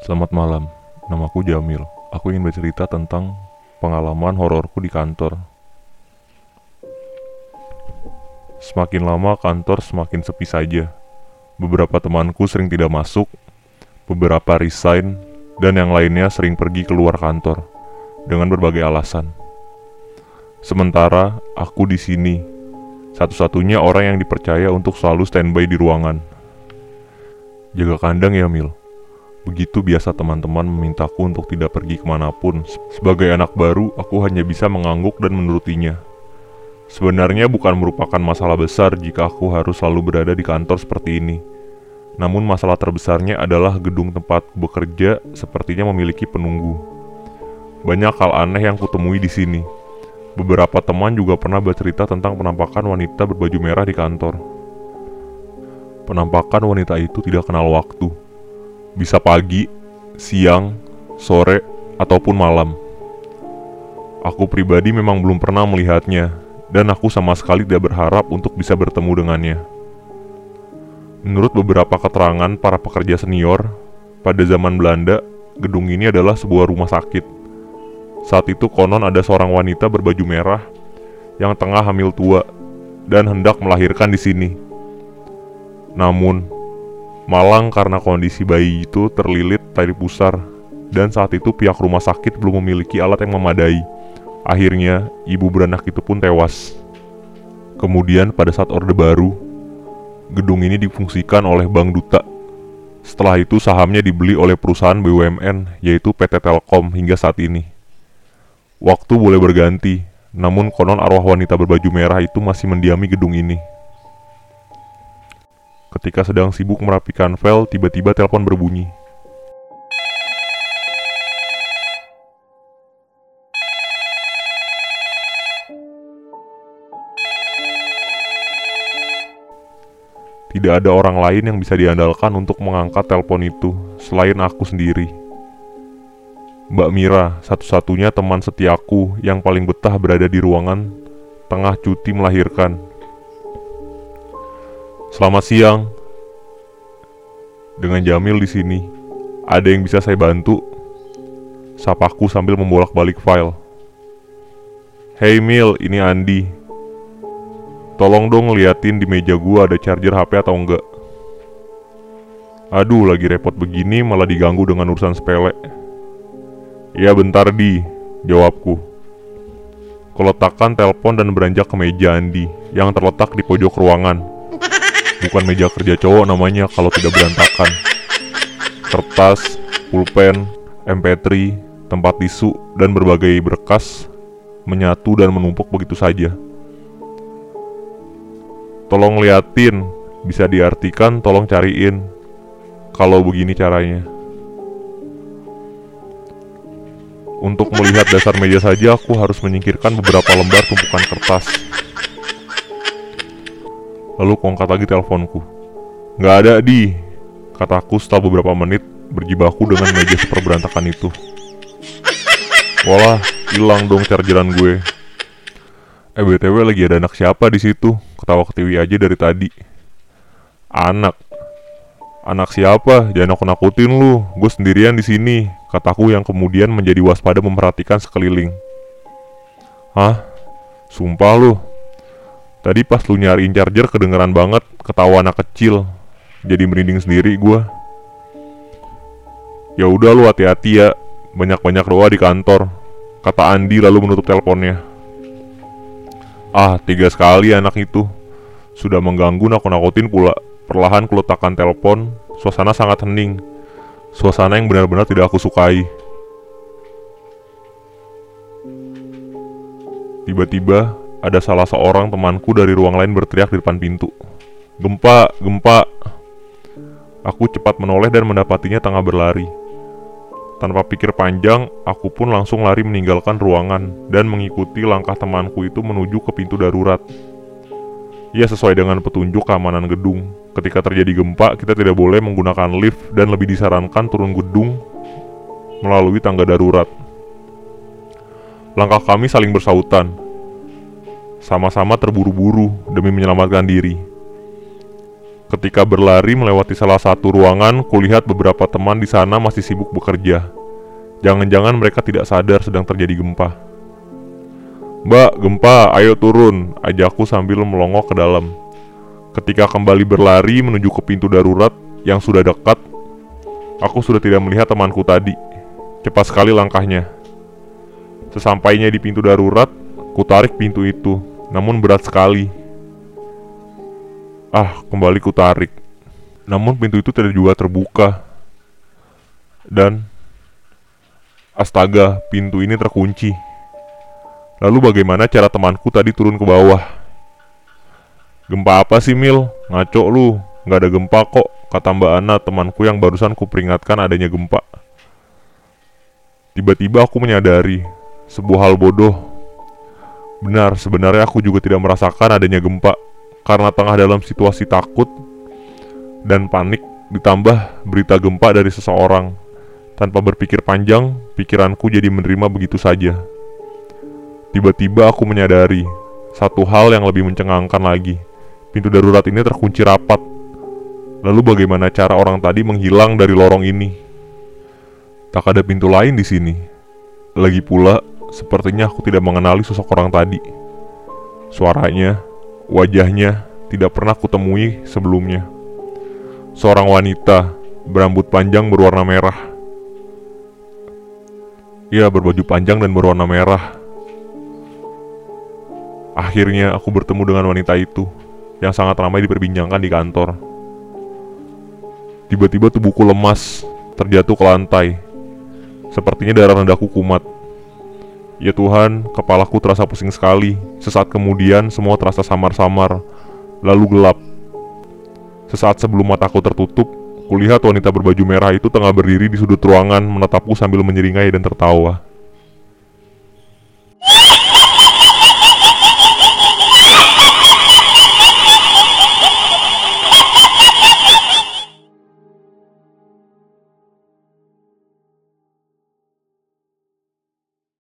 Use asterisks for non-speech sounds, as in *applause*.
Selamat malam, namaku Jamil. Aku ingin bercerita tentang pengalaman hororku di kantor. Semakin lama kantor semakin sepi saja. Beberapa temanku sering tidak masuk, beberapa resign, dan yang lainnya sering pergi keluar kantor dengan berbagai alasan. Sementara aku di sini, satu-satunya orang yang dipercaya untuk selalu standby di ruangan. Jaga kandang ya Mil. Begitu biasa teman-teman memintaku untuk tidak pergi ke mana pun. Sebagai anak baru, aku hanya bisa mengangguk dan menurutinya. Sebenarnya bukan merupakan masalah besar jika aku harus selalu berada di kantor seperti ini. Namun masalah terbesarnya adalah gedung tempat bekerja sepertinya memiliki penunggu. Banyak hal aneh yang kutemui di sini. Beberapa teman juga pernah bercerita tentang penampakan wanita berbaju merah di kantor. Penampakan wanita itu tidak kenal waktu. Bisa pagi, siang, sore, ataupun malam. Aku pribadi memang belum pernah melihatnya, dan aku sama sekali tidak berharap untuk bisa bertemu dengannya. Menurut beberapa keterangan para pekerja senior, pada zaman Belanda, gedung ini adalah sebuah rumah sakit. Saat itu konon ada seorang wanita berbaju merah yang tengah hamil tua dan hendak melahirkan di sini. Namun, malang karena kondisi bayi itu terlilit tali pusar dan saat itu pihak rumah sakit belum memiliki alat yang memadai. Akhirnya, ibu beranak itu pun tewas. Kemudian pada saat Orde Baru, gedung ini difungsikan oleh Bank Duta. Setelah itu sahamnya dibeli oleh perusahaan BUMN yaitu PT Telkom hingga saat ini. Waktu boleh berganti, namun konon arwah wanita berbaju merah itu masih mendiami gedung ini. Ketika sedang sibuk merapikan file, tiba-tiba telepon berbunyi. Tidak ada orang lain yang bisa diandalkan untuk mengangkat telepon itu selain aku sendiri. Mbak Mira, satu-satunya teman setiaku yang paling betah berada di ruangan tengah cuti melahirkan. Selamat siang. Dengan Jamil di sini, ada yang bisa saya bantu? Sapaku sambil membolak-balik file. Hey Mil, ini Andi. Tolong dong liatin di meja gua ada charger HP atau enggak. Aduh, lagi repot begini malah diganggu dengan urusan sepele. Ya bentar di, jawabku. Kuletakkan telepon dan beranjak ke meja Andi yang terletak di pojok ruangan. Bukan meja kerja cowok namanya kalau tidak berantakan. Kertas, pulpen, MP3, tempat tisu, dan berbagai berkas menyatu dan menumpuk begitu saja. Tolong liatin, bisa diartikan tolong cariin. Kalau begini caranya. Untuk melihat dasar meja saja aku harus menyingkirkan beberapa lembar tumpukan kertas. Lalu kuangkat lagi teleponku. Nggak ada di, kataku setelah beberapa menit berjibaku dengan meja *laughs* super berantakan itu. Walah, hilang dong chargeran gue. Eh btw lagi ada anak siapa di situ? Ketawa ketiwi aja dari tadi. Anak. Anak siapa? Jangan aku nakutin lu. Gue sendirian di sini. Kataku yang kemudian menjadi waspada memperhatikan sekeliling. Hah? Sumpah lu. Tadi pas lu nyariin charger kedengeran banget ketawa anak kecil. Jadi merinding sendiri gue. Ya udah lu hati-hati ya. Banyak-banyak doa di kantor. Kata Andi lalu menutup teleponnya. Ah, tiga sekali anak itu. Sudah mengganggu nakut-nakutin pula. Perlahan kuletakkan telepon, suasana sangat hening. Suasana yang benar-benar tidak aku sukai. Tiba-tiba, ada salah seorang temanku dari ruang lain berteriak di depan pintu. Gempa, gempa. Aku cepat menoleh dan mendapatinya tengah berlari. Tanpa pikir panjang, aku pun langsung lari meninggalkan ruangan dan mengikuti langkah temanku itu menuju ke pintu darurat. Ya sesuai dengan petunjuk keamanan gedung. Ketika terjadi gempa, kita tidak boleh menggunakan lift dan lebih disarankan turun gedung melalui tangga darurat. Langkah kami saling bersautan. Sama-sama terburu-buru demi menyelamatkan diri. Ketika berlari melewati salah satu ruangan, kulihat beberapa teman di sana masih sibuk bekerja. Jangan-jangan mereka tidak sadar sedang terjadi gempa. Mbak, gempa, ayo turun, ajakku sambil melongok ke dalam. Ketika kembali berlari menuju ke pintu darurat yang sudah dekat, aku sudah tidak melihat temanku tadi. Cepat sekali langkahnya. Sesampainya di pintu darurat, ku tarik pintu itu, namun berat sekali. Ah, kembali ku tarik. Namun pintu itu tidak juga terbuka. Dan astaga, pintu ini terkunci. Lalu bagaimana cara temanku tadi turun ke bawah? Gempa apa sih Mil? Ngaco lu, nggak ada gempa kok, kata Mbak Ana temanku yang barusan kuperingatkan adanya gempa. Tiba-tiba aku menyadari, sebuah hal bodoh. Benar, sebenarnya aku juga tidak merasakan adanya gempa, karena tengah dalam situasi takut dan panik ditambah berita gempa dari seseorang. Tanpa berpikir panjang, pikiranku jadi menerima begitu saja. Tiba-tiba aku menyadari satu hal yang lebih mencengangkan lagi. Pintu darurat ini terkunci rapat. Lalu bagaimana cara orang tadi menghilang dari lorong ini? Tak ada pintu lain di sini. Lagi pula, sepertinya aku tidak mengenali sosok orang tadi. Suaranya, wajahnya tidak pernah kutemui sebelumnya. Seorang wanita berambut panjang berwarna merah. Ia berbaju panjang dan berwarna merah Akhirnya aku bertemu dengan wanita itu yang sangat ramai diperbincangkan di kantor. Tiba-tiba tubuhku lemas, terjatuh ke lantai. Sepertinya darah rendahku kumat. Ya Tuhan, kepalaku terasa pusing sekali. Sesaat kemudian semua terasa samar-samar, lalu gelap. Sesaat sebelum mataku tertutup, kulihat wanita berbaju merah itu tengah berdiri di sudut ruangan menatapku sambil menyeringai dan tertawa.